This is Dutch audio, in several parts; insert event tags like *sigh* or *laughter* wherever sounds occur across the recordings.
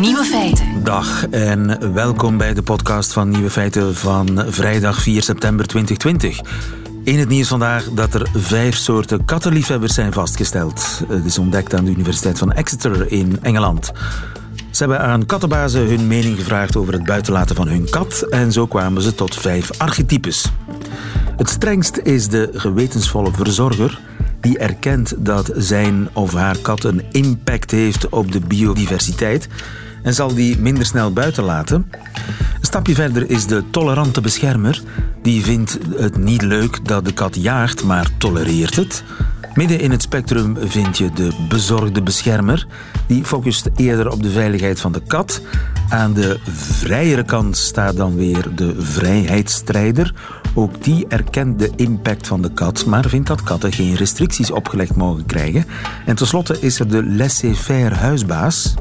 Nieuwe feiten. Dag en welkom bij de podcast van Nieuwe Feiten van vrijdag 4 september 2020. In het nieuws vandaag dat er vijf soorten kattenliefhebbers zijn vastgesteld. Het is ontdekt aan de Universiteit van Exeter in Engeland. Ze hebben aan kattenbazen hun mening gevraagd over het buitenlaten van hun kat en zo kwamen ze tot vijf archetypes. Het strengst is de gewetensvolle verzorger die erkent dat zijn of haar kat een impact heeft op de biodiversiteit en zal die minder snel buiten laten. Een stapje verder is de tolerante beschermer. Die vindt het niet leuk dat de kat jaagt, maar tolereert het. Midden in het spectrum vind je de bezorgde beschermer. Die focust eerder op de veiligheid van de kat. Aan de vrijere kant staat dan weer de vrijheidsstrijder. Ook die erkent de impact van de kat, maar vindt dat katten geen restricties opgelegd mogen krijgen. En tenslotte is er de laissez-faire huisbaas.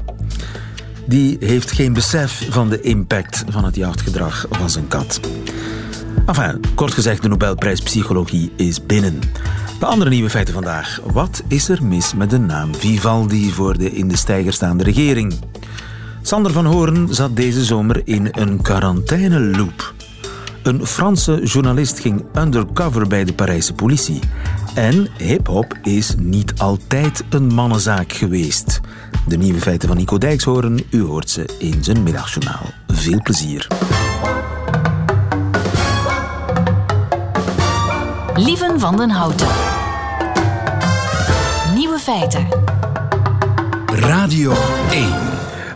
Die heeft geen besef van de impact van het jachtgedrag van zijn kat. Enfin, kort gezegd, de Nobelprijs Psychologie is binnen. De andere nieuwe feiten vandaag. Wat is er mis met de naam Vivaldi voor de in de stijger staande regering? Sander van Hoorn zat deze zomer in een quarantaineloop. Een Franse journalist ging undercover bij de Parijse politie. En hip-hop is niet altijd een mannenzaak geweest. De nieuwe feiten van Nico Dijkshoorn, u hoort ze in zijn middagjournaal. Veel plezier. Lieven van den Houten. Nieuwe feiten. Radio 1.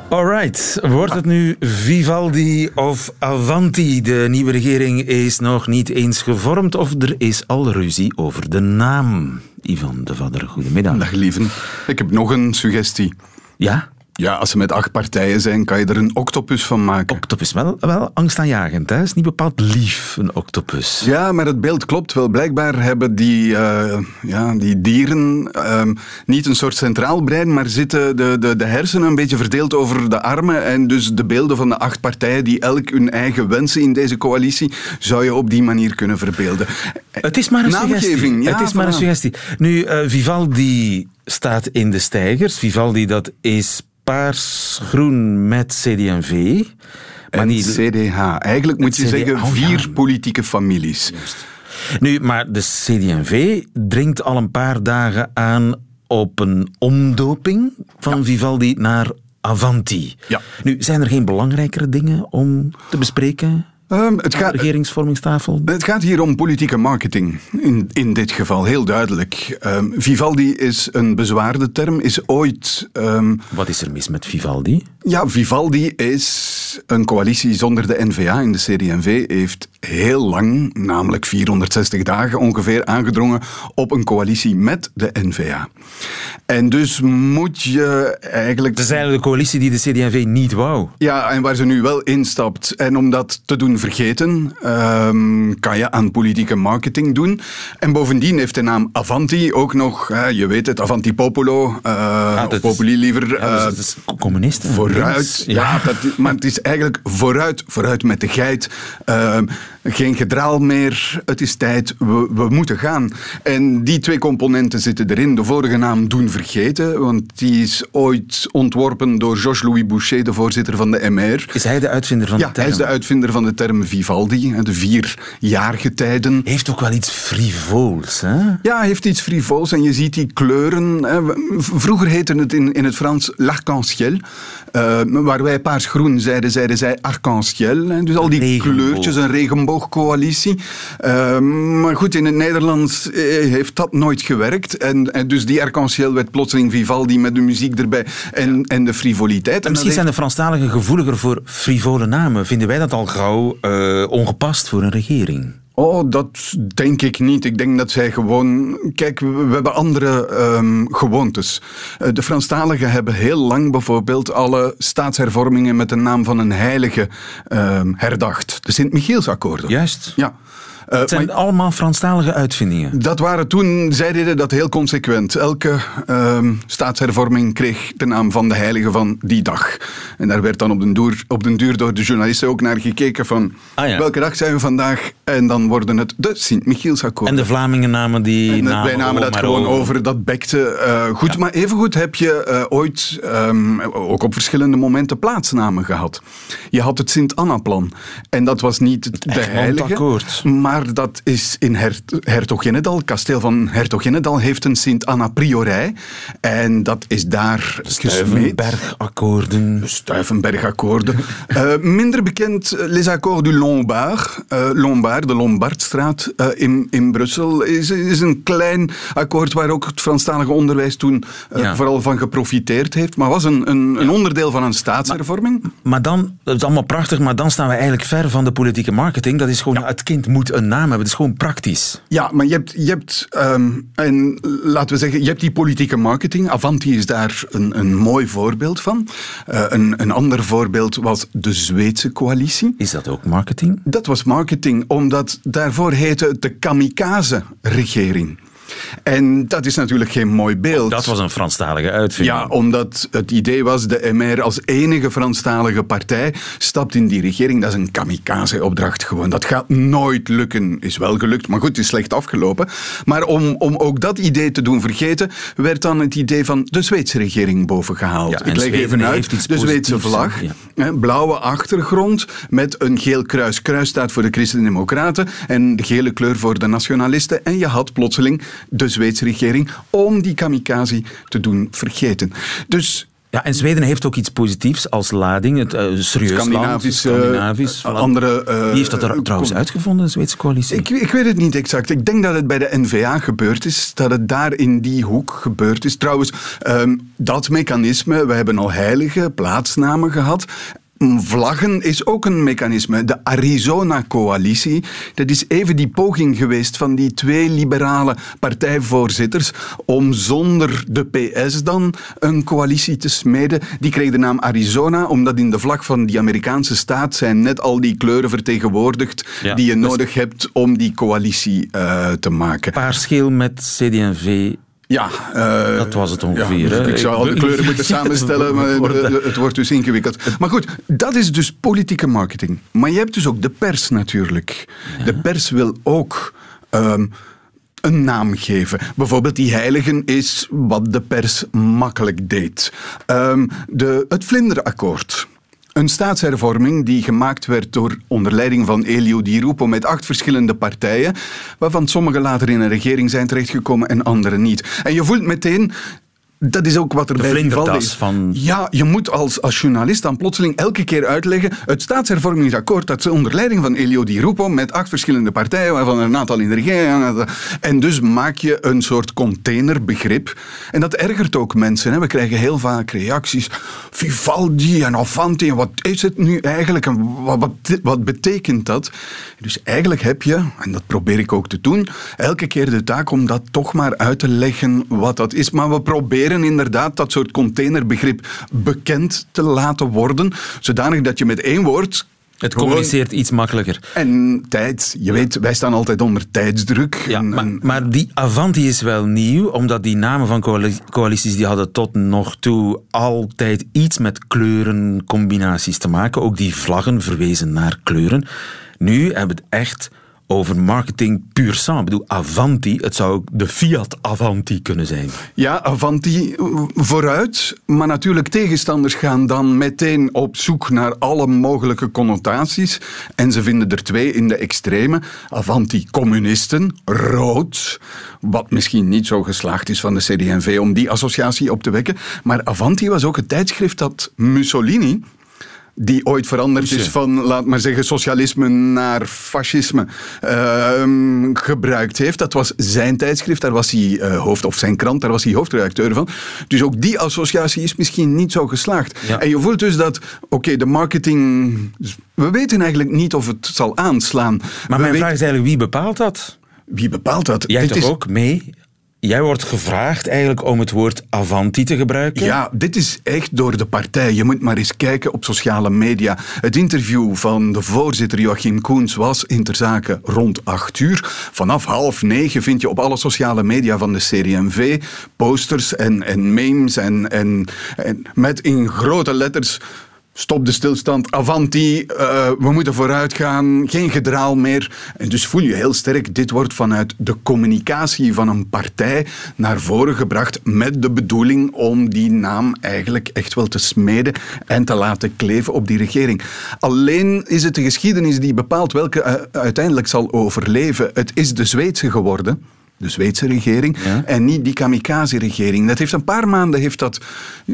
Alright, wordt het nu Vivaldi of Avanti? De nieuwe regering is nog niet eens gevormd of er is al ruzie over de naam. Ivan de Vadder, goedemiddag. Dag lieven. Ik heb nog een suggestie. Ja? Ja, als ze met acht partijen zijn, kan je er een octopus van maken. Octopus, wel, wel angstaanjagend. Hè? is niet bepaald lief, een octopus. Ja, maar het beeld klopt wel. Blijkbaar hebben die, uh, ja, die dieren uh, niet een soort centraal brein, maar zitten de, de, de hersenen een beetje verdeeld over de armen. En dus de beelden van de acht partijen, die elk hun eigen wensen in deze coalitie, zou je op die manier kunnen verbeelden. Het is maar een suggestie. Ja, het is maar een suggestie. Nu, uh, Vivaldi staat in de stijgers. Vivaldi, dat is paars-groen met CD&V. Maar niet CDH. Eigenlijk moet je CD... zeggen vier oh, ja. politieke families. Just. Nu, maar de CD&V dringt al een paar dagen aan op een omdoping van ja. Vivaldi naar Avanti. Ja. Nu, zijn er geen belangrijkere dingen om te bespreken? Um, het gaat, regeringsvormingstafel? Het gaat hier om politieke marketing, in, in dit geval, heel duidelijk. Um, Vivaldi is een bezwaarde term, is ooit... Um, Wat is er mis met Vivaldi? Ja, Vivaldi is een coalitie zonder de N-VA in de CD&V heeft heel lang, namelijk 460 dagen ongeveer, aangedrongen op een coalitie met de N-VA. En dus moet je eigenlijk... Het is eigenlijk de coalitie die de CD&V niet wou. Ja, en waar ze nu wel instapt. En om dat te doen vergeten, um, kan je aan politieke marketing doen. En bovendien heeft de naam Avanti ook nog, je weet het, Avanti Popolo, uh, ja, Populi liever. Ja, dat is communisten. Vooruit, ja, ja dat, maar het is eigenlijk vooruit, vooruit met de geit. Uh, geen gedraal meer, het is tijd, we, we, moeten gaan. En die twee componenten zitten erin. De vorige naam Doen Vergeten, want die is ooit ontworpen door Georges-Louis Boucher, de voorzitter van de MR. Is hij de uitvinder van ja, de term? hij is de uitvinder van de term Vivaldi, de vier jaargetijden. Heeft ook wel iets frivols, hè? Ja, heeft iets frivols en je ziet die kleuren. Vroeger heette het in, in het Frans l'arc-en-ciel. Uh, waar wij paars-groen zeiden, zeiden zij arc-en-ciel. Dus al die regenboog. kleurtjes, een regenboogcoalitie. Uh, maar goed, in het Nederlands heeft dat nooit gewerkt. En, en dus die arc-en-ciel werd plotseling Vivaldi met de muziek erbij en, ja. en de frivoliteit. En misschien zijn de Franstaligen gevoeliger voor frivole namen. Vinden wij dat al gauw uh, ongepast voor een regering? Oh, dat denk ik niet. Ik denk dat zij gewoon. Kijk, we, we hebben andere um, gewoontes. Uh, de Franstaligen hebben heel lang bijvoorbeeld alle staatshervormingen met de naam van een heilige um, herdacht. De Sint-Michielsakkoorden. Juist. Ja. Uh, het zijn maar- allemaal Franstalige uitvindingen. Dat waren toen, zij deden dat heel consequent. Elke ehm, staatshervorming kreeg de naam van de heilige van die dag. En daar werd dan op den, duur, op den duur door de journalisten ook naar gekeken van Ah, ja. welke dag zijn we vandaag? En dan worden het de Sint-Michielsakkoord. En de Vlamingen namen die En namen wij namen dat maar gewoon over. dat bekte eh, goed. Maar evengoed heb je eh, ooit, ehm, ook op verschillende momenten, plaatsnamen gehad. Je had het Sint-Anna-plan. En dat was niet de heilige, Egmontakkoord. Maar dat is in Hertoginnedal. Het kasteel van Hertoginnedal heeft een Sint-Anna-priorij. En dat is daar. Stuivenbergakkoorden. Stuivenbergakkoorden. *laughs* Eh, minder bekend, eh, Les Accords du Lombard. Eh, Lombard, de Lombardstraat in, in Brussel, is, is een klein akkoord waar ook het Franstalige onderwijs toen Ja. vooral van geprofiteerd heeft. Maar was een, een, een onderdeel van een staatshervorming. Maar dan, dat is allemaal prachtig, maar dan staan we eigenlijk ver van de politieke marketing. Dat is gewoon, het kind moet een naam hebben. Het is gewoon praktisch. Ja, maar je hebt, je hebt ehm, en laten we zeggen, je hebt die politieke marketing. Avanti is daar een, een mooi voorbeeld van. Eh, een, een ander voorbeeld was de Zweedse coalitie. Is dat ook marketing? Dat was marketing, omdat daarvoor heette het de kamikaze-regering. En dat is natuurlijk geen mooi beeld. Dat was een Franstalige uitvinding. Ja, omdat het idee was, de MR als enige Franstalige partij stapt in die regering. Dat is een kamikaze-opdracht gewoon. Dat gaat nooit lukken. Is wel gelukt, maar goed, het is slecht afgelopen. Maar om, om ook dat idee te doen vergeten, werd dan het idee van de Zweedse regering bovengehaald. Ja, Ik leg Zweden even uit, de Zweedse vlag? Ja. blauwe achtergrond met een geel kruis. Kruis staat voor de Christen-Democraten en de gele kleur voor de nationalisten. En je had plotseling de Zweedse regering om die kamikaze te doen vergeten. Dus Ja, en Zweden heeft ook iets positiefs als lading. Het uh, serieus Scandinavisch, land. eh, Scandinavisch. eh, voilà. andere, eh, Wie heeft dat er trouwens uitgevonden, de Zweedse coalitie? Ik, ik weet het niet exact. Ik denk dat het bij de NVA gebeurd is, dat het daar in die hoek gebeurd is. Trouwens, ehm, dat mechanisme, we hebben al heilige plaatsnamen gehad. Vlaggen is ook een mechanisme. De Arizona-coalitie, dat is even die poging geweest van die twee liberale partijvoorzitters om zonder de PS dan een coalitie te smeden. Die kreeg de naam Arizona, omdat in de vlag van die Amerikaanse staat zijn net al die kleuren vertegenwoordigd Ja, die je dus- nodig hebt om die coalitie eh, te maken. Paarscheel met CD&V. Ja, eh, Dat was het ongeveer, ja, ik zou al de kleuren moeten *laughs* samenstellen, maar het wordt dus ingewikkeld. Maar goed, dat is dus politieke marketing. Maar je hebt dus ook de pers natuurlijk. De pers wil ook ehm, een naam geven. Bijvoorbeeld die heiligen is wat de pers makkelijk deed. Ehm, de, het vlinderakkoord. Een staatshervorming die gemaakt werd door onder leiding van Elio Di Rupo met acht verschillende partijen, waarvan sommige later in een regering zijn terechtgekomen en andere niet. En je voelt meteen, dat is ook wat er De bij Vivaldi is. van- Ja, je moet als, als journalist dan plotseling elke keer uitleggen, het staatshervormingsakkoord dat ze onder leiding van Elio Di Rupo met acht verschillende partijen, waarvan er een aantal in de regering. En dus maak je een soort containerbegrip. En dat ergert ook mensen. Hè. We krijgen heel vaak reacties. Vivaldi en Avanti, en wat is het nu eigenlijk? En wat, wat, wat betekent dat? Dus eigenlijk heb je, en dat probeer ik ook te doen, elke keer de taak om dat toch maar uit te leggen wat dat is. Maar we proberen inderdaad dat soort containerbegrip bekend te laten worden, zodanig dat je met één woord Het communiceert iets makkelijker. En tijd. Je weet, wij staan altijd onder tijdsdruk. Ja, En- maar, en- maar die Avanti is wel nieuw, omdat die namen van coali- coalities die hadden tot nog toe altijd iets met kleurencombinaties te maken. Ook die vlaggen verwezen naar kleuren. Nu hebben we het echt over marketing puur sang. Ik bedoel, Avanti, het zou de Fiat Avanti kunnen zijn. Ja, Avanti vooruit. Maar natuurlijk, tegenstanders gaan dan meteen op zoek naar alle mogelijke connotaties. En ze vinden er twee in de extreme. Avanti communisten, rood. Wat misschien niet zo geslaagd is van de CD&V om die associatie op te wekken. Maar Avanti was ook het tijdschrift dat Mussolini die ooit veranderd is van, laat maar zeggen, socialisme naar fascisme, ehm, gebruikt heeft. Dat was zijn tijdschrift, daar was hij eh, hoofd, of zijn krant, daar was hij hoofdredacteur van. Dus ook die associatie is misschien niet zo geslaagd. Ja. En je voelt dus dat, oké, de marketing... We weten eigenlijk niet of het zal aanslaan. Maar We mijn weten- vraag is eigenlijk, wie bepaalt dat? Wie bepaalt dat? Jij Dit toch is- ook mee? Jij wordt gevraagd eigenlijk om het woord Avanti te gebruiken. Ja, dit is echt door de partij. Je moet maar eens kijken op sociale media. Het interview van de voorzitter Joachim Koens was Interzaken rond 8 uur. Vanaf half negen vind je op alle sociale media van de CDMV posters en, en memes en, en met in grote letters Stop de stilstand, avanti, uh, we moeten vooruit gaan, geen gedraal meer. En dus voel je heel sterk, dit wordt vanuit de communicatie van een partij naar voren gebracht met de bedoeling om die naam eigenlijk echt wel te smeden en te laten kleven op die regering. Alleen is het de geschiedenis die bepaalt welke uh, uiteindelijk zal overleven. Het is de Zweedse geworden de Zweedse regering, en niet die kamikaze-regering. Dat heeft een paar maanden heeft dat,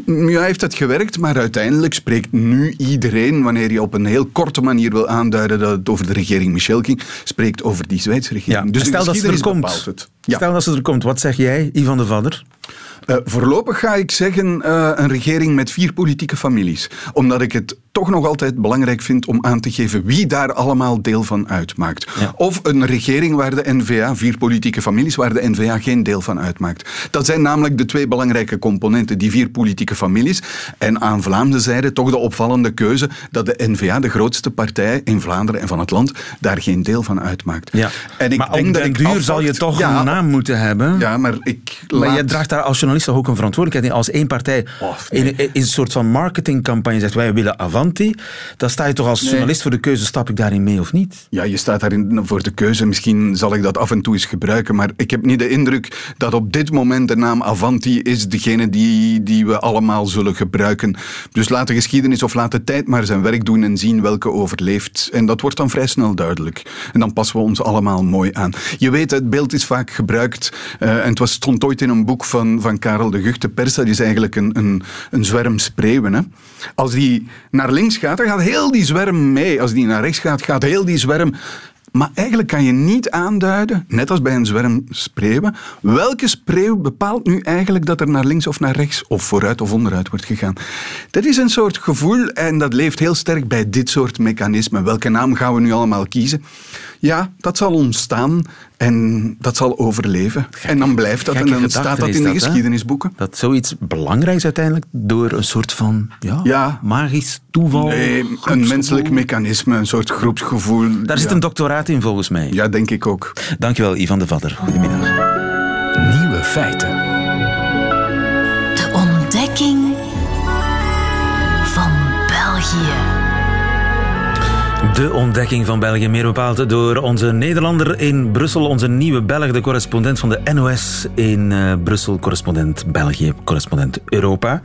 ja, heeft dat gewerkt, maar uiteindelijk spreekt nu iedereen, wanneer je op een heel korte manier wil aanduiden dat het over de regering Michel ging, spreekt over die Zweedse regering. Ja, dus stel dat ze er komt. Ja. Stel dat ze er komt, wat zeg jij, Ivan de Vadder? Uh, voorlopig ga ik zeggen uh, een regering met vier politieke families. Omdat ik het toch nog altijd belangrijk vind om aan te geven wie daar allemaal deel van uitmaakt. Of een regering waar de NVA, vier politieke families, waar de NVA geen deel van uitmaakt. Dat zijn namelijk de twee belangrijke componenten, die vier politieke families. En aan Vlaamse zijde toch de opvallende keuze dat de NVA, de grootste partij in Vlaanderen en van het land, daar geen deel van uitmaakt. Ja. En ik maar denk dat ik duur zal je toch een naam moeten hebben. Ja, maar ik Maar je draagt daar als journalist ook een verantwoordelijkheid in. Als één partij oh, in, in, een soort van marketingcampagne zegt wij willen avant dan sta je toch als journalist voor de keuze, stap ik daarin mee of niet? Ja, je staat daarin voor de keuze. Misschien zal ik dat af en toe eens gebruiken, maar ik heb niet de indruk dat op dit moment de naam Avanti is degene die, die we allemaal zullen gebruiken. Dus laat de geschiedenis of laat de tijd maar zijn werk doen en zien welke overleeft. En dat wordt dan vrij snel duidelijk. En dan passen we ons allemaal mooi aan. Je weet, het beeld is vaak gebruikt, uh, en het was, stond ooit in een boek van, van Karel de Gucht, de pers, dat is eigenlijk een, een, een zwerm spreeuwen. Hè? Als die naar links gaat, dan gaat heel die zwerm mee. Als die naar rechts gaat, gaat heel die zwerm maar eigenlijk kan je niet aanduiden, net als bij een zwerm spreeuwen, welke spreeuw bepaalt nu eigenlijk dat er naar links of naar rechts, of vooruit of onderuit wordt gegaan. Dat is een soort gevoel en dat leeft heel sterk bij dit soort mechanismen. Welke naam gaan we nu allemaal kiezen? Ja, dat zal ontstaan en dat zal overleven. en dan blijft dat en dan staat dat in de geschiedenisboeken. Dat zoiets belangrijks uiteindelijk door een soort van ja, magisch toeval. Nee, een menselijk mechanisme, een soort groepsgevoel. Daar zit een doctoraat in volgens mij. Ja, denk ik ook. Dankjewel, Ivan de Vader. Goedemiddag. Nieuwe feiten. De ontdekking van België, meer bepaald door onze Nederlander in Brussel, onze nieuwe Belg, de correspondent van de NOS in uh, Brussel, correspondent België, correspondent Europa.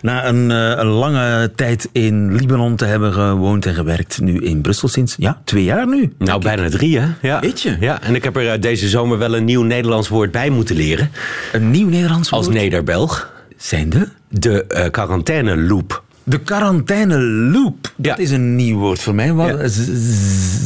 Na een, uh, een, lange tijd in Libanon te hebben gewoond en gewerkt, nu in Brussel sinds ja, twee jaar nu. Nou, bijna drie, hè? Ja. Weet je? Ja, en ik heb er uh, deze zomer wel een nieuw Nederlands woord bij moeten leren. Een nieuw Nederlands woord? Als Nederbelg. Zijn de? De quarantaine loop. De quarantaine loop. Dat is een nieuw woord voor mij. Wat,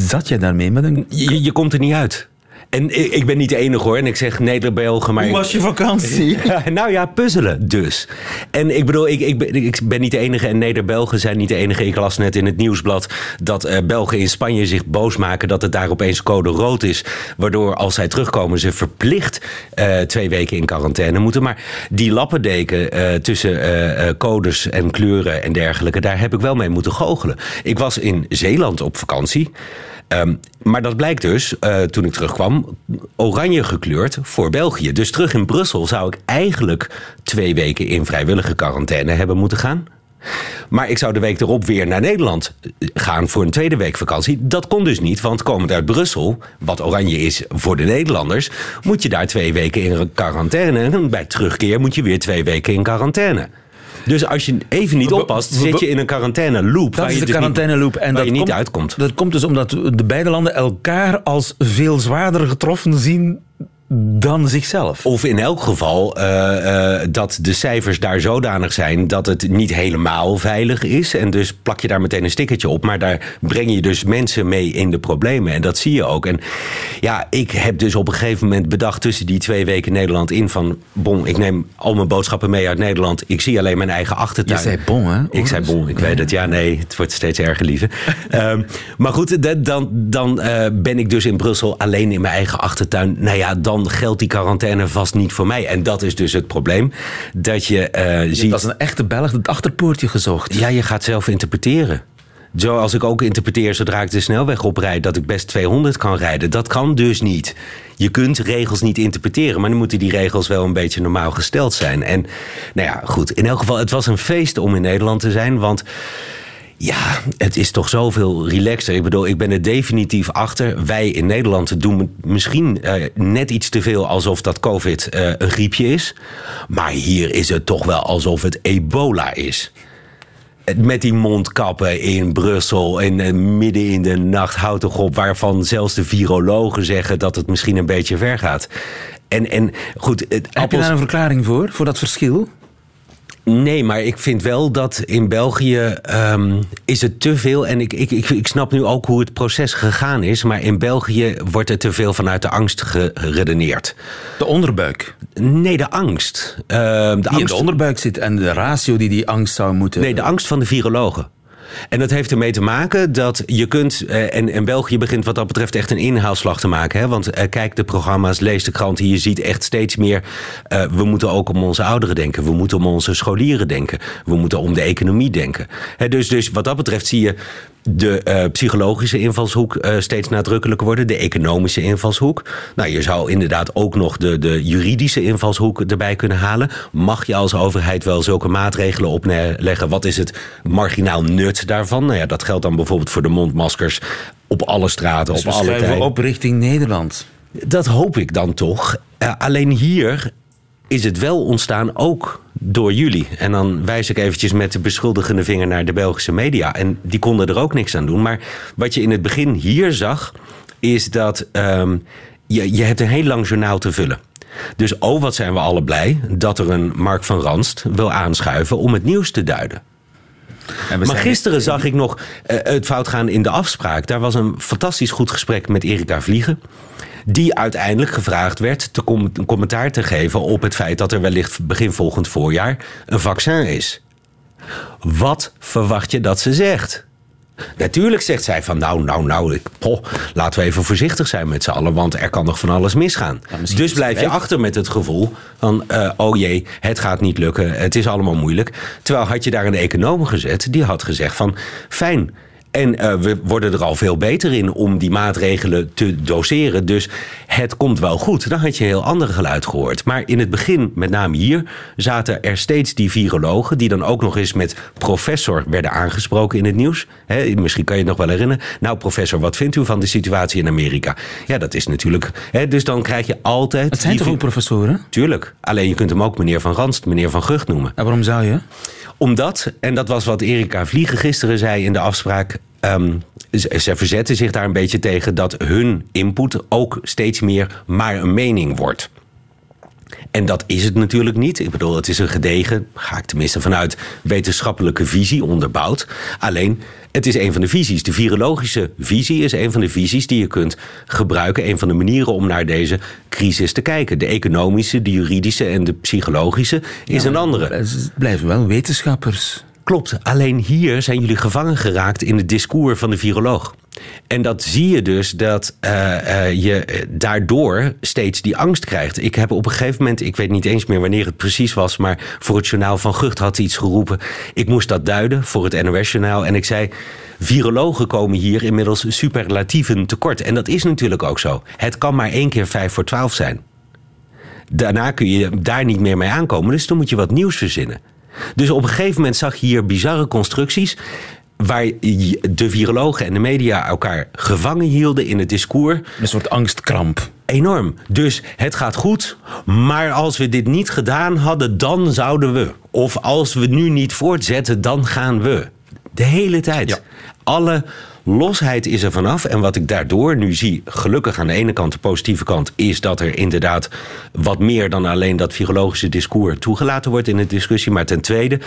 Zat jij daarmee met een... Je, je komt er niet uit. En ik ben niet de enige hoor. En ik zeg Neder-Belgen. Maar Hoe was je vakantie? *laughs* nou ja, puzzelen dus. En ik bedoel, ik, ik, ben, ik ben niet de enige. En Neder-Belgen zijn niet de enige. Ik las net in het nieuwsblad dat uh, Belgen in Spanje zich boos maken. Dat het daar opeens code rood is. Waardoor als zij terugkomen ze verplicht uh, twee weken in quarantaine moeten. Maar die lappendeken uh, tussen codes en kleuren en dergelijke. Daar heb ik wel mee moeten goochelen. Ik was in Zeeland op vakantie. Um, maar dat blijkt dus, uh, toen ik terugkwam, oranje gekleurd voor België. Dus terug in Brussel zou ik eigenlijk twee weken in vrijwillige quarantaine hebben moeten gaan. Maar ik zou de week erop weer naar Nederland eh, gaan voor een tweede week vakantie. Dat kon dus niet, want komend uit Brussel, wat oranje is voor de Nederlanders, moet je daar twee weken in quarantaine. En bij terugkeer moet je weer twee weken in quarantaine. Dus als je even niet oppast, zit je in een quarantaine loop. Dat is de dus quarantaine loop. En dat je niet uitkomt. Dat komt dus omdat de beide landen elkaar als veel zwaarder getroffen zien dan zichzelf. Of in elk geval uh, uh, dat de cijfers daar zodanig zijn dat het niet helemaal veilig is. En dus plak je daar meteen een stickertje op. Maar daar breng je dus mensen mee in de problemen. En dat zie je ook. En ja, ik heb dus op een gegeven moment bedacht tussen die twee weken Nederland in van... Bon, ik neem al mijn boodschappen mee uit Nederland. Ik zie alleen mijn eigen achtertuin. Je zei bon, hè? Ik zei bon, ik weet het. Ja, nee, het wordt steeds erger, lieve. um, *laughs* maar goed, dan, dan uh, ben ik dus in Brussel alleen in mijn eigen achtertuin. Nou ja, dan dan geldt die quarantaine vast niet voor mij. En dat is dus het probleem. Dat je, uh, je ziet. Dat is een echte Belg het achterpoortje gezocht. Ja, je gaat zelf interpreteren. Zoals ik ook interpreteer zodra ik de snelweg oprijd dat ik best 200 kan rijden. Dat kan dus niet. Je kunt regels niet interpreteren, maar dan moeten die regels wel een beetje normaal gesteld zijn. En nou ja, goed. In elk geval, het was een feest om in Nederland te zijn, want. Ja, het is toch zoveel relaxter. Ik bedoel, ik ben er definitief achter. Wij in Nederland doen misschien uh, net iets te veel alsof dat COVID uh, een griepje is. Maar hier is het toch wel alsof het ebola is met die mondkappen in Brussel en uh, midden in de nacht houdt toch op, waarvan zelfs de virologen zeggen dat het misschien een beetje ver gaat. En, en goed, Heb appels... je daar een verklaring voor, voor dat verschil? Nee, maar ik vind wel dat in België um, is het te veel. En ik, ik, ik, ik snap nu ook hoe het proces gegaan is. Maar in België wordt er te veel vanuit de angst geredeneerd. De onderbuik? Nee, de angst. Uh, de die angst... in de onderbuik zit en de ratio die die angst zou moeten... Nee, de angst van de virologen. En dat heeft ermee te maken dat je kunt. Eh, en, en België begint wat dat betreft echt een inhaalslag te maken. Hè? Want eh, kijk de programma's, lees de kranten. Je ziet echt steeds meer. Uh, we moeten ook om onze ouderen denken. We moeten om onze scholieren denken. We moeten om de economie denken. Hè, dus, dus wat dat betreft zie je de uh, psychologische invalshoek uh, steeds nadrukkelijker worden, de economische invalshoek. Nou, je zou inderdaad ook nog de, de juridische invalshoek erbij kunnen halen. Mag je als overheid wel zulke maatregelen opleggen? Wat is het marginaal nut daarvan? Nou ja, dat geldt dan bijvoorbeeld voor de mondmaskers op alle straten, dus op alle tijden. op richting Nederland. Dat hoop ik dan toch. Uh, alleen hier is het wel ontstaan ook door jullie. En dan wijs ik eventjes met de beschuldigende vinger naar de Belgische media. En die konden er ook niks aan doen. Maar wat je in het begin hier zag, is dat um, je, je hebt een heel lang journaal te vullen. Dus oh, wat zijn we alle blij dat er een Mark van Ranst wil aanschuiven om het nieuws te duiden. Maar gisteren zag ik nog uh, het fout gaan in de afspraak. Daar was een fantastisch goed gesprek met Erika Vliegen die uiteindelijk gevraagd werd te com commentaar te geven op het feit dat er wellicht begin volgend voorjaar een vaccin is. Wat verwacht je dat ze zegt? Natuurlijk zegt zij van nou, nou, nou, ik, poh, laten we even voorzichtig zijn met z'n allen, want er kan nog van alles misgaan. Ja, dus blijf je achter met het gevoel van, uh, oh jee, het gaat niet lukken, het is allemaal moeilijk. Terwijl had je daar een econoom gezet, die had gezegd van, fijn, en uh, we worden er al veel beter in om die maatregelen te doseren. Dus het komt wel goed. Dan had je een heel ander geluid gehoord. Maar in het begin, met name hier, zaten er steeds die virologen... die dan ook nog eens met professor werden aangesproken in het nieuws. He, misschien kan je het nog wel herinneren. Nou, professor, wat vindt u van de situatie in Amerika? Ja, dat is natuurlijk... He, dus dan krijg je altijd... Het zijn toch ook professoren? Tuurlijk. Alleen je kunt hem ook meneer Van Ranst, meneer Van Gucht noemen. En waarom zou je? Omdat, en dat was wat Erika Vliegen gisteren zei in de afspraak. Um, ze verzetten zich daar een beetje tegen dat hun input ook steeds meer maar een mening wordt. En dat is het natuurlijk niet. Ik bedoel, het is een gedegen, ga ik tenminste vanuit, wetenschappelijke visie onderbouwd. Alleen, het is een van de visies. De virologische visie is een van de visies die je kunt gebruiken. Een van de manieren om naar deze crisis te kijken. De economische, de juridische en de psychologische is ja, een andere. Het blijven wel wetenschappers. Klopt, alleen hier zijn jullie gevangen geraakt in het discours van de viroloog. En dat zie je dus dat uh, uh, je daardoor steeds die angst krijgt. Ik heb op een gegeven moment, ik weet niet eens meer wanneer het precies was, maar voor het journaal van Gucht had iets geroepen. Ik moest dat duiden voor het NOS-journaal. En ik zei: Virologen komen hier inmiddels superlatieven tekort. En dat is natuurlijk ook zo. Het kan maar één keer vijf voor twaalf zijn. Daarna kun je daar niet meer mee aankomen, dus dan moet je wat nieuws verzinnen. Dus op een gegeven moment zag je hier bizarre constructies waar de virologen en de media elkaar gevangen hielden in het discours. Een soort angstkramp. Enorm. Dus het gaat goed, maar als we dit niet gedaan hadden, dan zouden we. Of als we nu niet voortzetten, dan gaan we. De hele tijd. Ja. Alle losheid is er vanaf. En wat ik daardoor nu zie, gelukkig aan de ene kant, de positieve kant, is dat er inderdaad wat meer dan alleen dat virologische discours toegelaten wordt in de discussie. Maar ten tweede,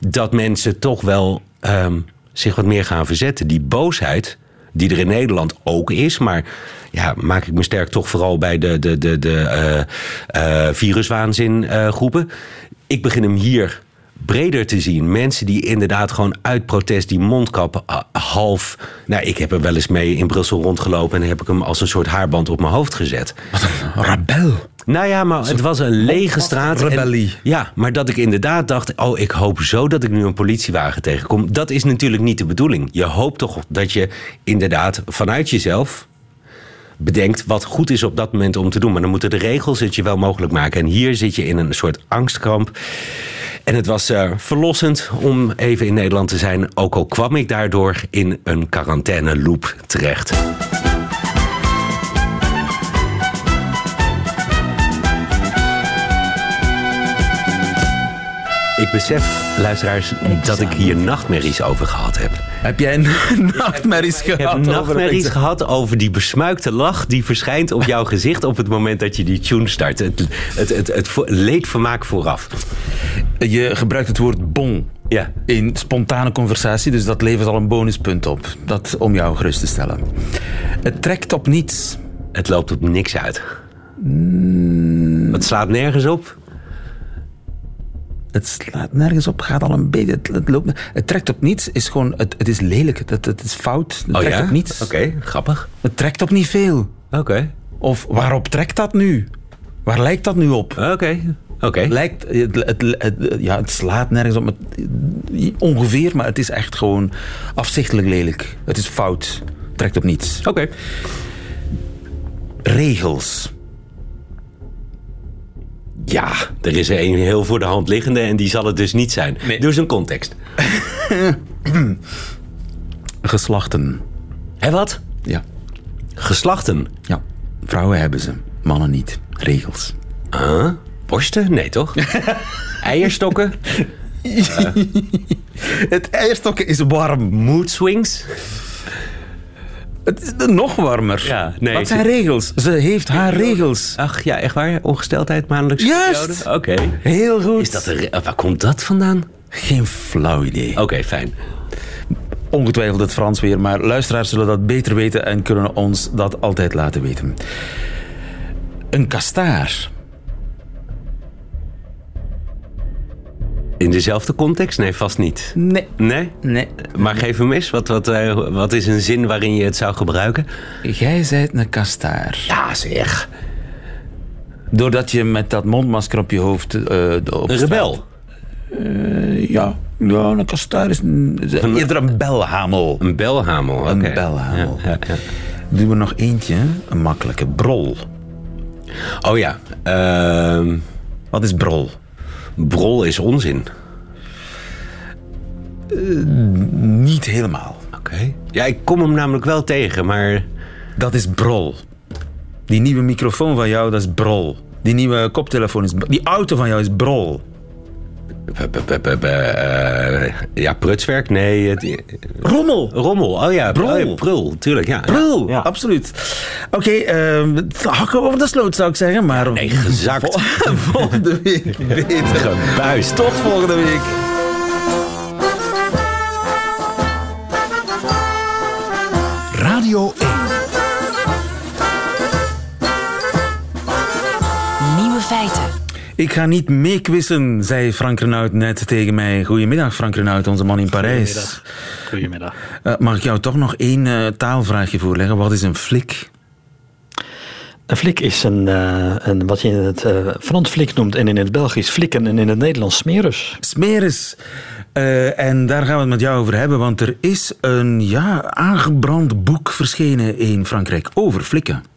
dat mensen toch wel um, zich wat meer gaan verzetten. Die boosheid, die er in Nederland ook is, maar ja, maak ik me sterk toch vooral bij de, de, de, de uh, uh, viruswaanzin uh, groepen. Ik begin hem hier breder te zien. Mensen die inderdaad gewoon uit protest die mondkap half. Nou, ik heb er wel eens mee in Brussel rondgelopen en heb ik hem als een soort haarband op mijn hoofd gezet. Rabel. Nou ja, maar het was een lege straat. en- Rebellie. ja, maar dat ik inderdaad dacht: oh, ik hoop zo dat ik nu een politiewagen tegenkom. Dat is natuurlijk niet de bedoeling. Je hoopt toch dat je inderdaad vanuit jezelf bedenkt wat goed is op dat moment om te doen. Maar dan moeten de regels het je wel mogelijk maken. En hier zit je in een soort angstkramp. En het was eh, verlossend om even in Nederland te zijn. Ook al kwam ik daardoor in een quarantaine loop terecht. Ik besef, luisteraars, dat ik hier nachtmerries over gehad heb. Heb jij *laughs* nachtmerries gehad? Ik heb over nachtmerries het- gehad over die besmuikte lach die verschijnt op jouw gezicht op het moment dat je die tune start. Het, het, het, het, leedvermaak vooraf. Je gebruikt het woord bon Ja. in spontane conversatie, dus dat levert al een bonuspunt op. Dat om jou gerust te stellen. Het trekt op niets. Het loopt op niks uit. Het slaat nergens op. Het slaat nergens op, gaat al een beetje. Het, het loopt, het trekt op niets, is gewoon. Het, het is lelijk, het, het is fout. Het Oh trekt ja? op niets. Oké, grappig. Het trekt op niet veel. Oké. Of waarop trekt dat nu? Waar lijkt dat nu op? Oké. Oké. Lijkt, het, het, het- ja, het slaat nergens op. Ongeveer, maar het is echt gewoon afzichtelijk lelijk. Het is fout. Trekt op niets. Oké. Regels. Ja, er is er een heel voor de hand liggende en die zal het dus niet zijn. Nee. Dus een context. *coughs* Geslachten. Hé, wat? Ja. Geslachten. ja. Vrouwen hebben ze, mannen niet. Regels. Huh? Borsten? Nee, toch? *laughs* Eierstokken? *laughs* Het eierstokken is warm. Mood swings? Het is nog warmer. Ja, nee. Wat zijn regels? Ze heeft haar regels. Ach ja, echt waar? Ongesteldheid, maandelijks? Juist. Oké. Heel goed. Is dat re- Waar komt dat vandaan? Geen flauw idee. Oké, fijn. Ongetwijfeld het Frans weer, maar luisteraars zullen dat beter weten en kunnen ons dat altijd laten weten. Een kastaar. In dezelfde context? Nee, vast niet. Nee. Nee? Nee. Maar geef hem eens. Wat, wat, eh, wat is een zin waarin je het zou gebruiken? Jij zijt een kastaar. Ja, zeg. Doordat je met dat mondmasker op je hoofd... eh, de- op Een rebel. Eh, ja. ja, een kastaar is, een, is eerder een belhamel. Een belhamel. oké. Een belhamel. Ja, ja, ja. Doen we nog eentje, een makkelijke. Brol. Oh ja. ehm, Wat is brol? Brol is onzin. Niet helemaal. Oké. Ja, ik kom hem namelijk wel tegen, maar... Dat is brol. Die nieuwe microfoon van jou, dat is brol. Die nieuwe koptelefoon is. Die auto van jou is brol. Eh, ja, prutswerk? Nee. het- Rommel. rommel. Oh ja. Oh ja, prul, tuurlijk. Ja. Brul, Ja. absoluut. Oké, ehm, hakken over de sloot zou ik zeggen, maar... Nee, gezakt. Vol- *laughs* volgende week beter. Gebuist. Tot volgende week. Radio 1. Nieuwe feiten. Ik ga niet meekwissen, zei Frank Renaud net tegen mij. Goedemiddag, Frank Renaud, onze man in Parijs. Goedemiddag. Goedemiddag. Mag ik jou toch nog één eh, taalvraagje voorleggen? Wat is een flik? Een flik is een, eh, een, wat je in het eh, Frans flik noemt en in het Belgisch flikken en in het Nederlands smerus. Smeris. Eh, en daar gaan we het met jou over hebben, want er is een ja, aangebrand boek verschenen in Frankrijk over flikken.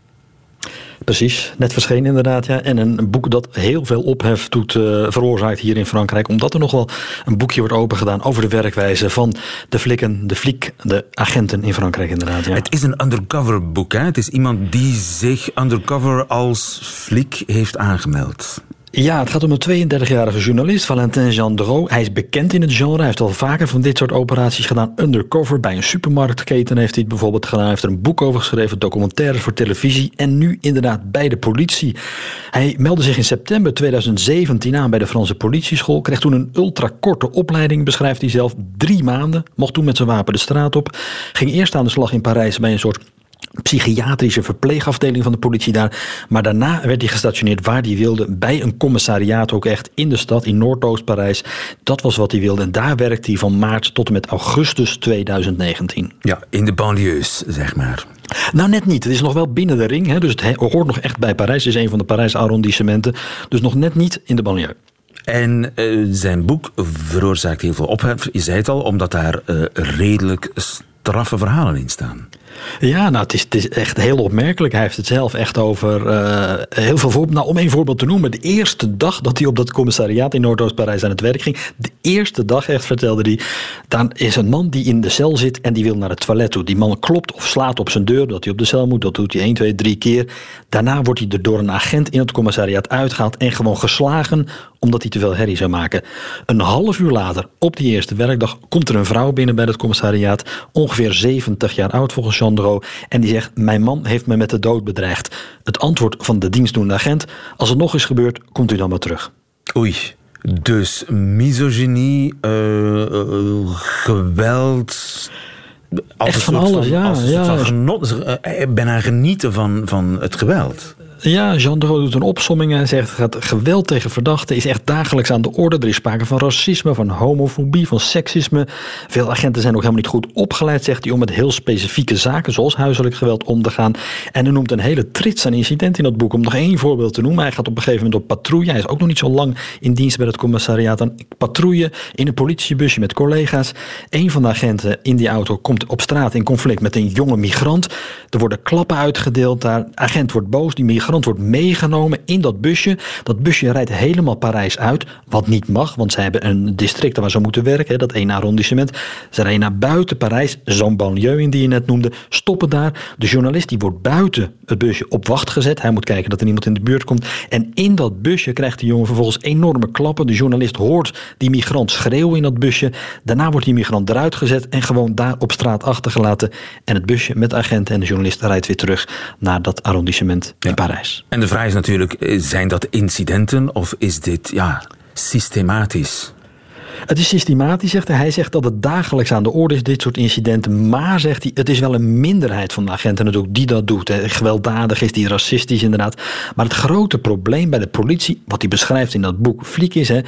Precies, net verschenen inderdaad. Ja. En een boek dat heel veel ophef doet, eh, veroorzaakt hier in Frankrijk. Omdat er nog wel een boekje wordt opengedaan over de werkwijze van de flikken, de fliek, de agenten in Frankrijk inderdaad. Ja. Het is een undercover boek. Hè? Het is iemand die zich undercover als flik heeft aangemeld. Ja, het gaat om een 32-jarige journalist, Valentin Gendreau. Hij is bekend in het genre. Hij heeft al vaker van dit soort operaties gedaan. Undercover bij een supermarktketen heeft hij het bijvoorbeeld gedaan. Hij heeft er een boek over geschreven, documentaires voor televisie. En nu inderdaad bij de politie. Hij meldde zich in september 2017 aan bij de Franse politieschool. Kreeg toen een ultrakorte opleiding, beschrijft hij zelf. Drie maanden. Mocht toen met zijn wapen de straat op. Ging eerst aan de slag in Parijs bij een soort psychiatrische verpleegafdeling van de politie daar. Maar daarna werd hij gestationeerd waar hij wilde, bij een commissariaat ook echt in de stad, in Noordoost-Parijs. Dat was wat hij wilde en daar werkte hij van maart tot en met augustus 2019. Ja, in de banlieues, zeg maar. Nou, net niet. Het is nog wel binnen de ring, hè, dus het hoort nog echt bij Parijs. Het is een van de Parijse arrondissementen, dus nog net niet in de banlieue. En uh, zijn boek veroorzaakt heel veel ophef. Je zei het al, omdat daar uh, redelijk straffe verhalen in staan. Ja, nou, het is, echt heel opmerkelijk. Hij heeft het zelf echt over uh, heel veel voorbeelden. Nou, om één voorbeeld te noemen. De eerste dag dat hij op dat commissariaat in Noordoost-Parijs aan het werk ging. De eerste dag echt vertelde hij. Dan is een man die in de cel zit en die wil naar het toilet toe. Die man klopt of slaat op zijn deur dat hij op de cel moet. Dat doet hij 1, 2, 3 keer. Daarna wordt hij er door een agent in het commissariaat uitgehaald en gewoon geslagen omdat hij te veel herrie zou maken. Een half uur later, op die eerste werkdag, komt er een vrouw binnen bij het commissariaat. Ongeveer 70 jaar oud volgens Chandro. En die zegt: Mijn man heeft me met de dood bedreigd. Het antwoord van de dienstdoende agent: Als het nog eens gebeurt, komt u dan maar terug. Oei. Dus misogynie, uh, uh, geweld. Echt van alles, ja. ja. Van genot, bijna genieten van, van het geweld. Ja, Jean doet een opsomming en zegt dat geweld tegen verdachten is echt dagelijks aan de orde. Er is sprake van racisme, van homofobie, van seksisme. Veel agenten zijn ook helemaal niet goed opgeleid, zegt hij, om met heel specifieke zaken zoals huiselijk geweld om te gaan. En hij noemt een hele trits aan incidenten in dat boek. Om nog één voorbeeld te noemen. Hij gaat op een gegeven moment op patrouille. Hij is ook nog niet zo lang in dienst bij het commissariaat. Dan patrouille in een politiebusje met collega's. Een van de agenten in die auto komt op straat in conflict met een jonge migrant. Er worden klappen uitgedeeld daar. Agent wordt boos. Die migrant wordt meegenomen in dat busje. Dat busje rijdt helemaal Parijs uit, wat niet mag, want ze hebben een district waar ze moeten werken, dat ene arrondissement. Ze rijden naar buiten Parijs, zo'n banlieue in die je net noemde, stoppen daar. De journalist die wordt buiten het busje op wacht gezet. Hij moet kijken dat er niemand in de buurt komt. En in dat busje krijgt de jongen vervolgens enorme klappen. De journalist hoort die migrant schreeuwen in dat busje. Daarna wordt die migrant eruit gezet en gewoon daar op straat achtergelaten. En het busje met agenten en de journalist rijdt weer terug naar dat arrondissement in Parijs. En de vraag is natuurlijk, eh, zijn dat incidenten of is dit ja, systematisch? Het is systematisch, zegt hij. Zegt dat het dagelijks aan de orde is, dit soort incidenten. Maar, zegt hij, het is wel een minderheid van de agenten natuurlijk die dat doet. Hè. Gewelddadig is, die racistisch inderdaad. Maar het grote probleem bij de politie, wat hij beschrijft in dat boek Fliek, is hè,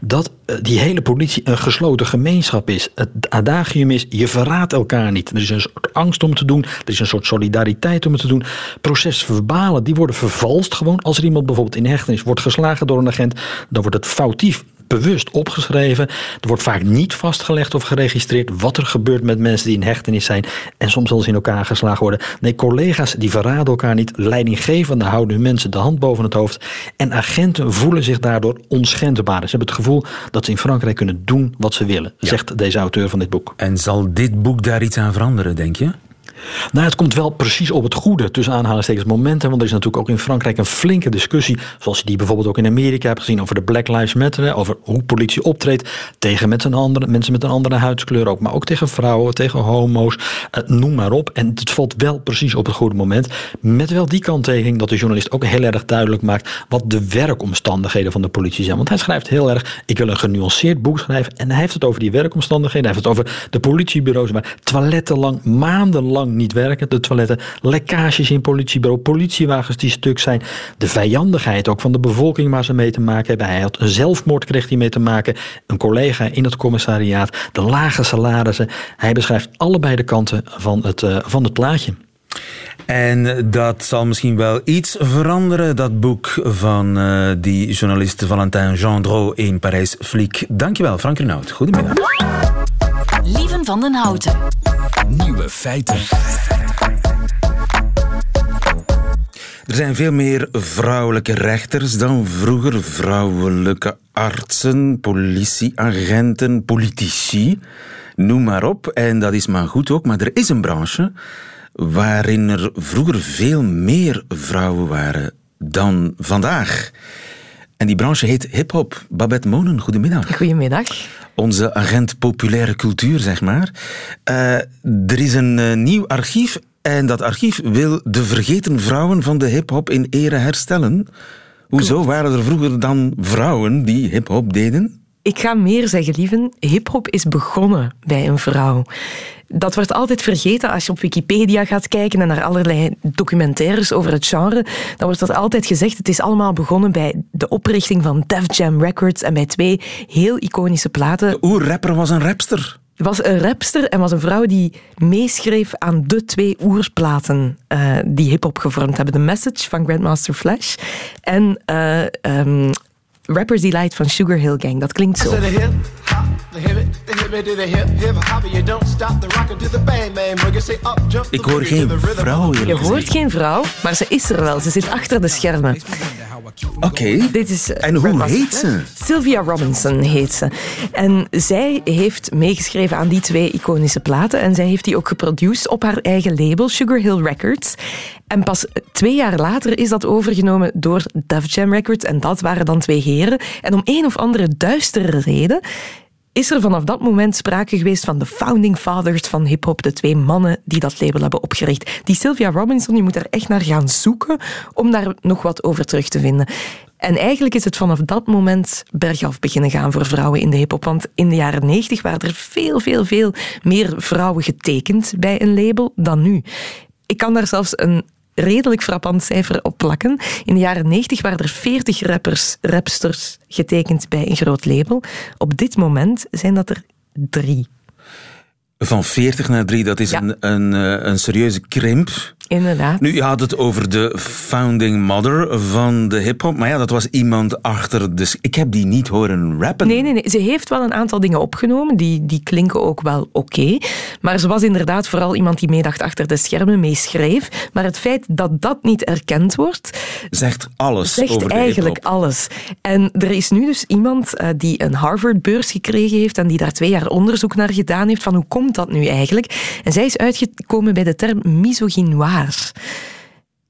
dat eh, die hele politie een gesloten gemeenschap is. Het adagium is, je verraadt elkaar niet. Er is een soort angst om te doen. Er is een soort solidariteit om het te doen. Procesverbalen, die worden vervalst gewoon. Als er iemand bijvoorbeeld in hechtenis wordt geslagen door een agent, dan wordt het foutief bewust opgeschreven. Er wordt vaak niet vastgelegd of geregistreerd wat er gebeurt met mensen die in hechtenis zijn en soms zelfs in elkaar geslagen worden. Nee, collega's die verraden elkaar niet. Leidinggevenden houden hun mensen de hand boven het hoofd. En agenten voelen zich daardoor onschendbaar. Ze hebben het gevoel dat ze in Frankrijk kunnen doen wat ze willen, zegt deze auteur van dit boek. En zal dit boek daar iets aan veranderen, denk je? Nou, het komt wel precies op het goede tussen aanhalingstekens momenten. Want er is natuurlijk ook in Frankrijk een flinke discussie. Zoals je die bijvoorbeeld ook in Amerika hebt gezien over de Black Lives Matter. Over hoe politie optreedt tegen met een andere, mensen met een andere huidskleur ook. Maar ook tegen vrouwen, tegen homo's. Eh, noem maar op. En het valt wel precies op het goede moment. Met wel die kanttekening dat de journalist ook heel erg duidelijk maakt. wat de werkomstandigheden van de politie zijn. Want hij schrijft heel erg. Ik wil een genuanceerd boek schrijven. En hij heeft het over die werkomstandigheden. Hij heeft het over de politiebureaus waar toilettenlang, maandenlang niet werken. De toiletten, lekkages in politiebureau, politiewagens die stuk zijn. De vijandigheid ook van de bevolking waar ze mee te maken hebben. Hij had een zelfmoord kreeg hij mee te maken. Een collega in het commissariaat. De lage salarissen. Hij beschrijft allebei de kanten van het, uh, van het plaatje. En dat zal misschien wel iets veranderen, dat boek van uh, die journalist Valentin Gendreau in Parijs Fliek. Dankjewel, Frank Renaud. Goedemiddag. Van den Houten. Nieuwe feiten. Er zijn veel meer vrouwelijke rechters dan vroeger. Vrouwelijke artsen, politieagenten, politici. Noem maar op. En dat is maar goed ook. Maar er is een branche waarin er vroeger veel meer vrouwen waren dan vandaag. En die branche heet hip-hop. Babette Monen, goedemiddag. Goedemiddag. Onze agent populaire cultuur, zeg maar. Uh, er is een uh, nieuw archief en dat archief wil de vergeten vrouwen van de hip-hop in ere herstellen. Hoezo waren er vroeger dan vrouwen die hip-hop deden? Ik ga meer zeggen, lieven. Hip-hop is begonnen bij een vrouw. Dat wordt altijd vergeten als je op Wikipedia gaat kijken en naar allerlei documentaires over het genre. Dan wordt dat altijd gezegd. Het is allemaal begonnen bij de oprichting van Def Jam Records en bij twee heel iconische platen. De oerrapper was een rapster. Was een rapster en was een vrouw die meeschreef aan de twee oerplaten uh, die hip-hop gevormd hebben: The Message van Grandmaster Flash en uh, um, Rapper's Delight van Sugar Hill Gang. Dat klinkt zo. Ik hoor geen vrouw. Je hoort geen vrouw, maar ze is er wel. Ze zit achter de schermen. Oké. En hoe heet ze? Sylvia Robinson heet ze. En zij heeft meegeschreven aan die twee iconische platen. En zij heeft die ook geproduceerd op haar eigen label, Sugar Hill Records. En pas twee jaar later is dat overgenomen door Def Jam Records. En dat waren dan twee heren. En om een of andere duistere reden is er vanaf dat moment sprake geweest van de founding fathers van hip-hop, de twee mannen die dat label hebben opgericht. Die Sylvia Robinson, je moet er echt naar gaan zoeken om daar nog wat over terug te vinden. En eigenlijk is het vanaf dat moment bergaf beginnen gaan voor vrouwen in de hip-hop. Want in de jaren 90 waren er veel, veel, veel meer vrouwen getekend bij een label dan nu. Ik kan daar zelfs een redelijk frappant cijfer op plakken. In de jaren 90 waren er 40 rappers, rapsters getekend bij een groot label. Op dit moment zijn dat er drie. Van 40 naar 3, dat is een, een, eh, een serieuze krimp. Inderdaad. Nu, je had het over de founding mother van de hip-hop. Maar ja, dat was iemand achter. Dus ik heb die niet horen rappen. Nee, nee, nee. Ze heeft wel een aantal dingen opgenomen. Die, die klinken ook wel oké. Maar ze was inderdaad vooral iemand die meedacht achter de schermen, meeschreef. Maar het feit dat dat niet erkend wordt. Zegt alles. Zegt over de eigenlijk alles. En er is nu dus iemand uh, die een Harvard-beurs gekregen heeft. En die daar twee jaar onderzoek naar gedaan heeft. Van hoe komt dat nu eigenlijk? En zij is uitgekomen bij de term misogynoir.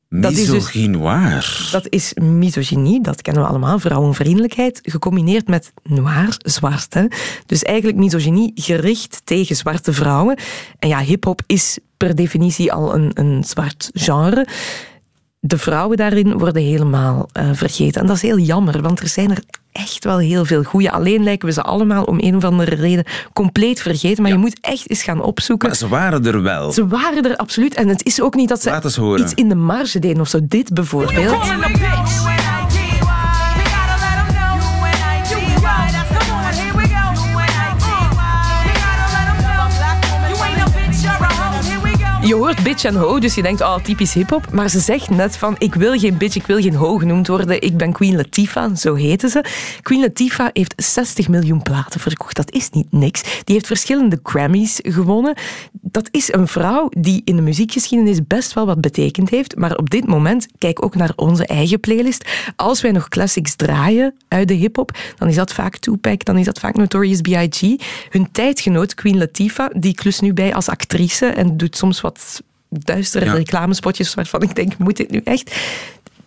Dat is, dus, dat is misogynie, dat kennen we allemaal, vrouwenvriendelijkheid, gecombineerd met noir, zwart. Hè? Dus eigenlijk misogynie gericht tegen zwarte vrouwen. En ja, hip-hop is per definitie al een, een zwart genre de vrouwen daarin worden helemaal uh, vergeten. En dat is heel jammer, want er zijn er echt wel heel veel goede. Alleen lijken we ze allemaal om een of andere reden compleet vergeten. Maar je moet echt eens gaan opzoeken. Maar ze waren er wel. Ze waren er absoluut. En het is ook niet dat ze iets in de marge deden of zo. Dit bijvoorbeeld. Je hoort bitch en ho, dus je denkt, oh, typisch hip-hop. Maar ze zegt net van, ik wil geen bitch, ik wil geen ho genoemd worden. Ik ben Queen Latifah, zo heette ze. Queen Latifah heeft 60 miljoen platen verkocht. Dat is niet niks. Die heeft verschillende Grammys gewonnen. Dat is een vrouw die in de muziekgeschiedenis best wel wat betekend heeft. Maar op dit moment, kijk ook naar onze eigen playlist. Als wij nog classics draaien uit de hip-hop, dan is dat vaak Tupac, dan is dat vaak Notorious B.I.G. Hun tijdgenoot Queen Latifah, die klus nu bij als actrice en doet soms wat duistere reclamespotjes waarvan ik denk, moet dit nu echt?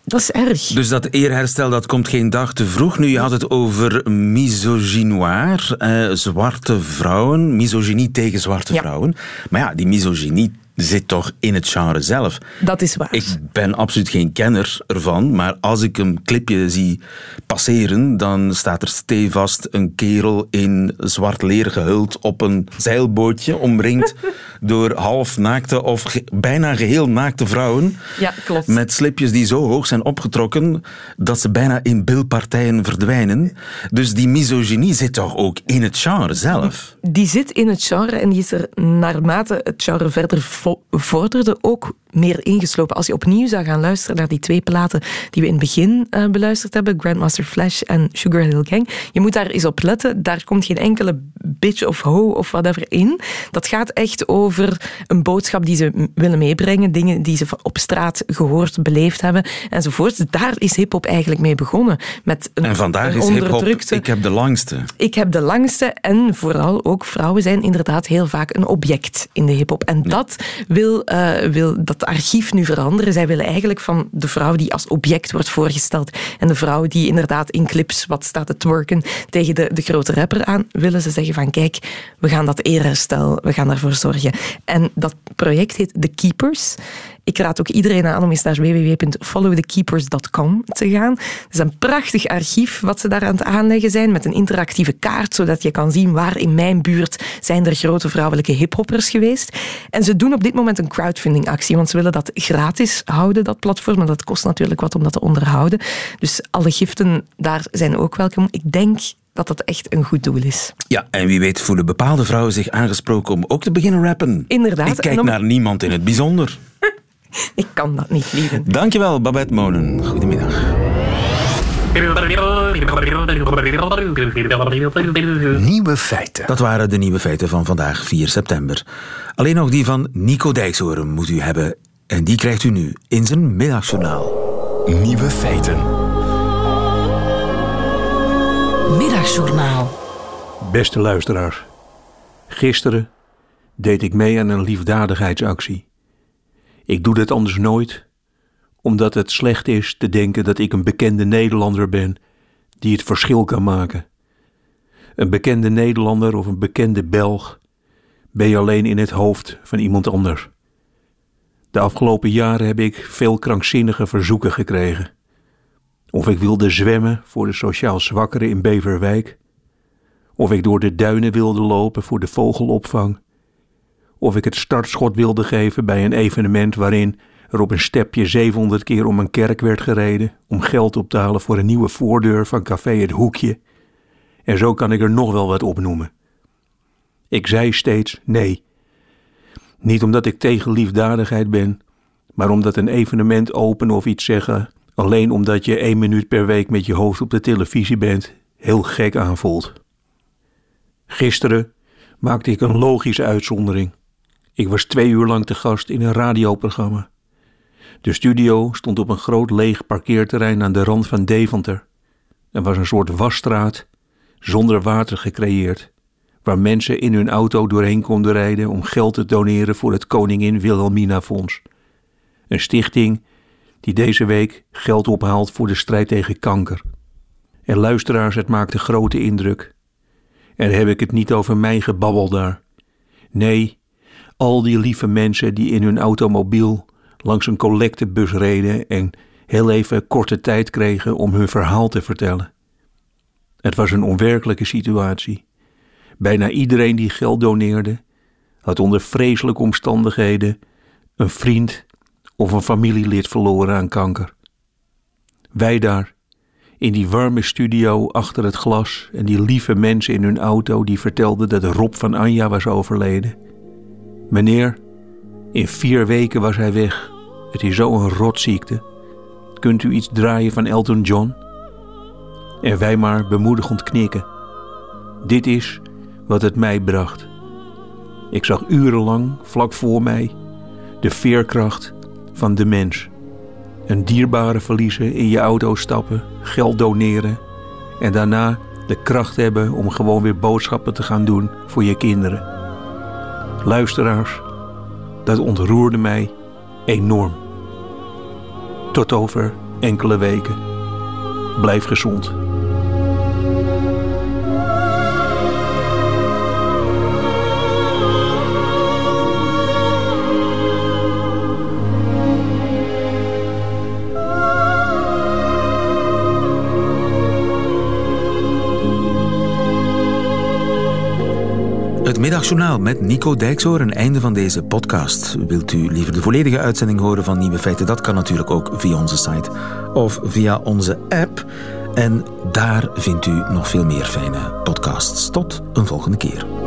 Dat is erg. Dus dat eerherstel dat komt geen dag te vroeg. Nu, je had het over misogynoir, eh, zwarte vrouwen, misogynie tegen zwarte vrouwen. Maar ja, die misogynie zit toch in het genre zelf. Dat is waar. Ik ben absoluut geen kenner ervan, maar als ik een clipje zie passeren, dan staat er stevast een kerel in zwart leer gehuld op een zeilbootje, omringd *laughs* door half naakte of bijna geheel naakte vrouwen. Ja, klopt. Met slipjes die zo hoog zijn opgetrokken dat ze bijna in bilpartijen verdwijnen. Dus die misogynie zit toch ook in het genre zelf? Die zit in het genre en die is er naarmate het genre verder vorderde ook meer ingeslopen. Als je opnieuw zou gaan luisteren naar die twee platen die we in het begin uh, beluisterd hebben, Grandmaster Flash en Sugar Hill Gang, je moet daar eens op letten. Daar komt geen enkele bitch of ho of whatever in. Dat gaat echt over een boodschap die ze willen meebrengen, dingen die ze op straat gehoord, beleefd hebben enzovoort. Daar is hip-hop eigenlijk mee begonnen. Met een, en vandaag is hip-hop, ik heb de langste. Ik heb de langste en vooral ook vrouwen zijn inderdaad heel vaak een object in de hip-hop. En dat wil, uh, wil dat archief nu veranderen. Zij willen eigenlijk van de vrouw die als object wordt voorgesteld en de vrouw die inderdaad in clips wat staat te twerken tegen de, de grote rapper aan, willen ze zeggen van kijk, we gaan dat eerherstel, we gaan daarvoor zorgen. En dat project heet The Keepers. Ik raad ook iedereen aan om eens naar www.followthekeepers.com te gaan. Het is een prachtig archief wat ze daar aan het aanleggen zijn met een interactieve kaart, zodat je kan zien waar in mijn buurt zijn er grote vrouwelijke hiphoppers geweest. En ze doen op dit moment een crowdfunding actie, want ze willen dat gratis houden, dat platform. Maar dat kost natuurlijk wat om dat te onderhouden. Dus alle giften daar zijn ook welkom. Ik denk dat dat echt een goed doel is. Ja, en wie weet voelen bepaalde vrouwen zich aangesproken om ook te beginnen rappen. Inderdaad. Ik kijk naar niemand in het bijzonder. Ik kan dat niet, lieve. Dankjewel, Babette Monen. Goedemiddag. Nieuwe feiten. Dat waren de nieuwe feiten van vandaag, 4 september. Alleen nog die van Nico Dijkshoorn moet u hebben. En die krijgt u nu in zijn middagjournaal. Nieuwe feiten. Middagjournaal. Beste luisteraars, gisteren deed ik mee aan een liefdadigheidsactie. Ik doe dat anders nooit, omdat het slecht is te denken dat ik een bekende Nederlander ben die het verschil kan maken. Een bekende Nederlander of een bekende Belg ben je alleen in het hoofd van iemand anders. De afgelopen jaren heb ik veel krankzinnige verzoeken gekregen. Of ik wilde zwemmen voor de sociaal zwakkeren in Beverwijk. Of ik door de duinen wilde lopen voor de vogelopvang. Of ik het startschot wilde geven bij een evenement waarin er op een stepje 700 keer om een kerk werd gereden om geld op te halen voor een nieuwe voordeur van café Het Hoekje. En zo kan ik er nog wel wat opnoemen. Ik zei steeds nee. Niet omdat ik tegen liefdadigheid ben, maar omdat een evenement openen of iets zeggen, alleen omdat je één minuut per week met je hoofd op de televisie bent, heel gek aanvoelt. Gisteren maakte ik een logische uitzondering. Ik was twee uur lang te gast in een radioprogramma. De studio stond op een groot leeg parkeerterrein aan de rand van Deventer. Er was een soort wasstraat, zonder water gecreëerd, waar mensen in hun auto doorheen konden rijden om geld te doneren voor het Koningin Wilhelmina Fonds. Een stichting die deze week geld ophaalt voor de strijd tegen kanker. En luisteraars, het maakte grote indruk. En heb ik het niet over mijn gebabbel daar. Nee, al die lieve mensen die in hun automobiel langs een collectebus reden en heel even korte tijd kregen om hun verhaal te vertellen. Het was een onwerkelijke situatie. Bijna iedereen die geld doneerde, had onder vreselijke omstandigheden een vriend of een familielid verloren aan kanker. Wij daar, in die warme studio achter het glas en die lieve mensen in hun auto die vertelden dat Rob van Anja was overleden. Meneer, in vier weken was hij weg. Het is zo'n rotziekte. Kunt u iets draaien van Elton John? En wij maar bemoedigend knikken. Dit is wat het mij bracht. Ik zag urenlang, vlak voor mij, de veerkracht van de mens. Een dierbare verliezen, in je auto stappen, geld doneren en daarna de kracht hebben om gewoon weer boodschappen te gaan doen voor je kinderen. Luisteraars, dat ontroerde mij enorm. Tot over enkele weken. Blijf gezond. Middagjournaal met Nico Dijkshoor, een einde van deze podcast. Wilt u liever de volledige uitzending horen van Nieuwe Feiten? Dat kan natuurlijk ook via onze site of via onze app. En daar vindt u nog veel meer fijne podcasts. Tot een volgende keer.